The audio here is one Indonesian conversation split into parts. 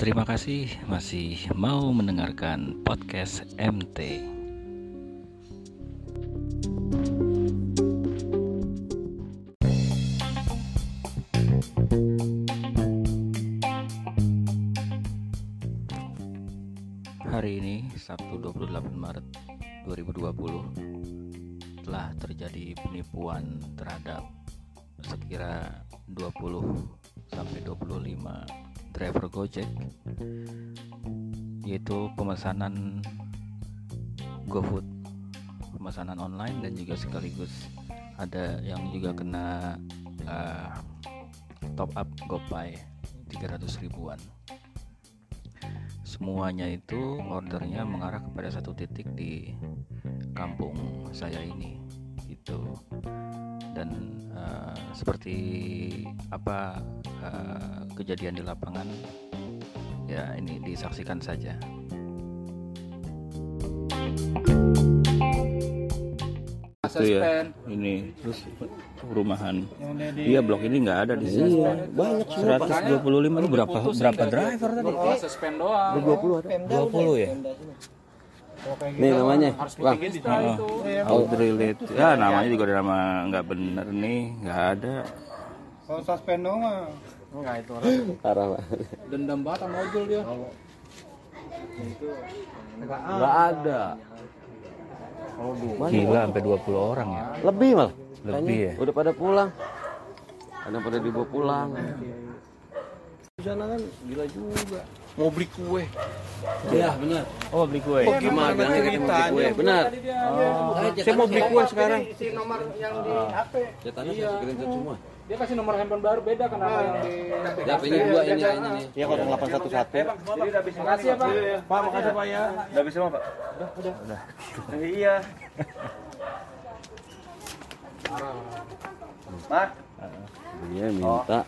Terima kasih masih mau mendengarkan podcast MT. Hari ini Sabtu 28 Maret 2020 telah terjadi penipuan terhadap sekira 20 sampai 25 driver Gojek yaitu pemesanan GoFood pemesanan online dan juga sekaligus ada yang juga kena uh, top up GoPay 300 ribuan. Semuanya itu ordernya mengarah kepada satu titik di kampung saya ini seperti apa uh, kejadian di lapangan ya ini disaksikan saja. Itu ya ini terus perumahan. Iya blok ini nggak ada di sini. Iya, banyak Pak. 125 itu berapa berapa driver tadi? Suspend doang. 20 ada. 20 ya Nih namanya, Bang. Audrey Late ya namanya juga udah nama nggak bener nih nggak ada Kalau suspend dong mah. Enggak itu orang Parah, Pak. dendam banget sama ojol dia. Enggak ada. gila sampai 20 orang ya Lebih malah. Lebih ya? Udah pada pulang. Ada pada dibawa pulang. Di sana kan gila juga. Mau beli kue. Iya, benar. oh beli kue Oh, gimana kita mau beli kue? Benar. Saya mau beli kue sekarang. Si nomor yang di HP. Cetannya saya screenshot semua. Dia kasih nomor handphone baru beda kenapa yang di Ya, ini dua ini ini. Iya 0811. Jadi udah bisa Makasih ya, Pak. Pak, makasih Pak ya. Udah bisa Pak. Udah, udah. Iya. Pak, Dia minta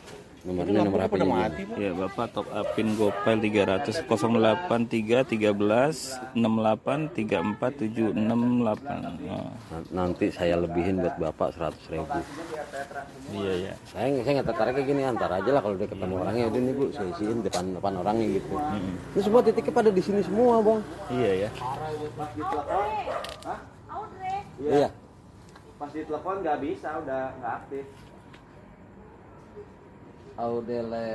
nomornya nomor HP nya. ya bapak top upin gopay 300 083 13 68 34 768 oh, Nanti saya lebihin buat Bapak 100 ribu. iya ya Saya saya nggak tertarik kayak gini antar aja lah kalau dia ketemu orangnya udah nih bu saya isiin depan depan orangnya gitu. Ini semua titiknya pada di sini semua bang. iya ya Iya. pas ditelepon nggak bisa, udah nggak aktif. Audele.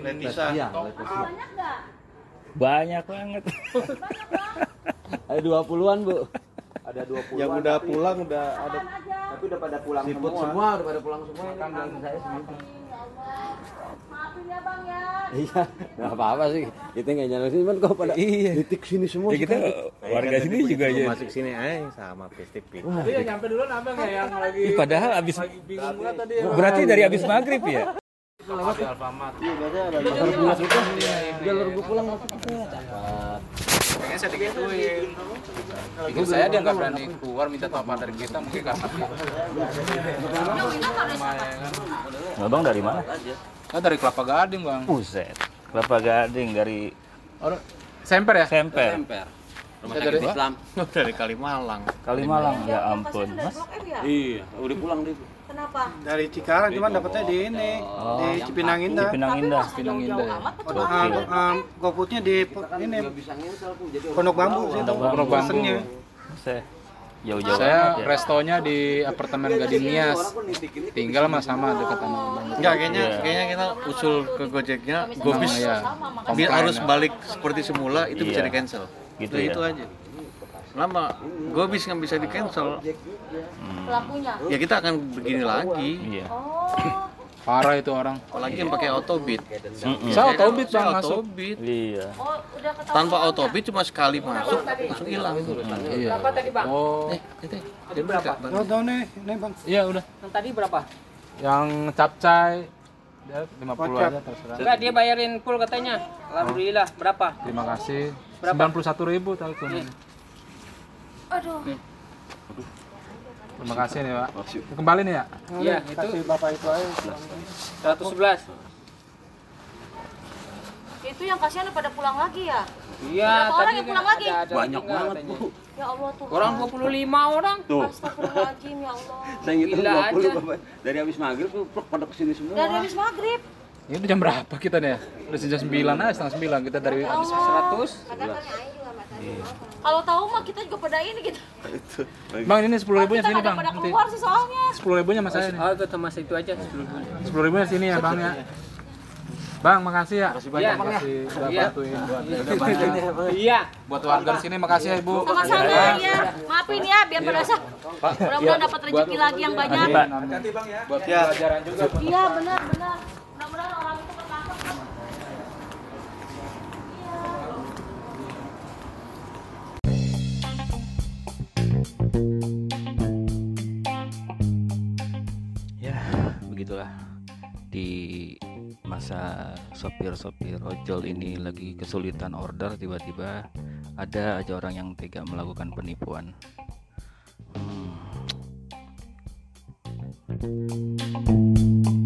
Leticia. Iya, Leticia. banyak banget Ada 20-an, Bu. Ada 20 Yang udah pulang udah ada tapi udah pada pulang Siput semua. semua udah pada pulang semua kan dan saya. Maafin ya bang ya. Iya, nggak apa-apa sih. Kita nggak nyala sini, cuman kok pada Iya. titik sini semua. ya kita warga sini juga ya Masuk sini aja sama pistik Tadi yang nyampe duluan abang ya yang lagi padahal abis ya. berarti dari abis maghrib ya Di Alfamart. Jalur gue pulang masuk ke sana. Cepat. Kayaknya saya digituin. Pikir saya dia nggak berani keluar minta up dari kita mungkin karena kan. abang dari mana Kan dari Kelapa Gading bang. Buset kelapa gading dari Orang Semper ya? Semper Rumah Saya sakit dari- Islam. dari Kalimalang. Kalimalang ya ampun mas ya? Iya, udah pulang dia. Kenapa? Dari Cikarang cuman dapetnya di ini di Cipinang Indah. Pinang Tapi Indah masa Pinang jauh-jauh Indah. amat ke Ah, ah, GoFoodnya di ini Pondok Bambu sih itu. Pondok Bambu. Saya jauh-jauh Saya ya. restonya di apartemen Gading Nias. Tinggal sama sama dekat sama. Enggak, kayaknya Iya. kayaknya kita usul ke Gojeknya Gobis sama ya. biar Komplain, arus ya. balik seperti semula itu bisa Iya. di cancel. Gitu Udah ya. itu aja. Selama Gobis nggak bisa di cancel, pelakunya. ya kita akan begini lagi. iya Oh, Parah itu orang. Apalagi yang pakai autobit. Mm-mm. Saya autobit bang masuk. autobit. iya oh udah ketahuan. Tanpa autobit cuma sekali masuk langsung hilang. Iya. Oh. Dia berapa? Oh, tahu nih, ini Bang. Iya udah. Yang tadi berapa? Yang capcay dia 50 Kocap. aja terserah. Enggak, dia bayarin full katanya. Alhamdulillah, berapa? Terima kasih. Berapa? 91 ribu Aduh. Terima kasih nih pak. Kembali nih ya. Iya, itu Kasih Bapak itu aja. 111. Itu yang kasihan pada pulang lagi ya? Iya, Berapa orang tadi yang pulang lagi? ada- ada Banyak banget, katanya. Bu. Ya Allah tuh. Orang 25 orang. Tuh. Astagfirullahaladzim ya Allah. Saya ngitung Gila 20 aja. Bapak. Dari habis maghrib tuh pluk pada ke sini semua. Dari habis maghrib. Ini udah jam berapa kita nih? ya? Udah jam 9 aja, setengah 9 kita dari habis 100. Kalau tahu mah kita juga pada ini gitu. Bang ini 10 ribunya sini bang. pada keluar sih soalnya. 10 ribunya mas saya. Oh, itu sama itu aja 10 10 ribunya sini ya bang ya. Bang makasih ya. Makasih banyak, Bang, ya. Makasih udah Iya. bantuin buat udah banyak. Iya. Buat warga di sini makasih ya ibu. Sama-sama ya. Maafin ya biar pada sah. Mudah-mudahan dapat rezeki lagi yang banyak. Buat pelajaran juga. Iya benar benar. Mudah-mudahan ya begitulah di masa sopir-sopir ojol ini lagi kesulitan order tiba-tiba ada aja orang yang tega melakukan penipuan Hmm.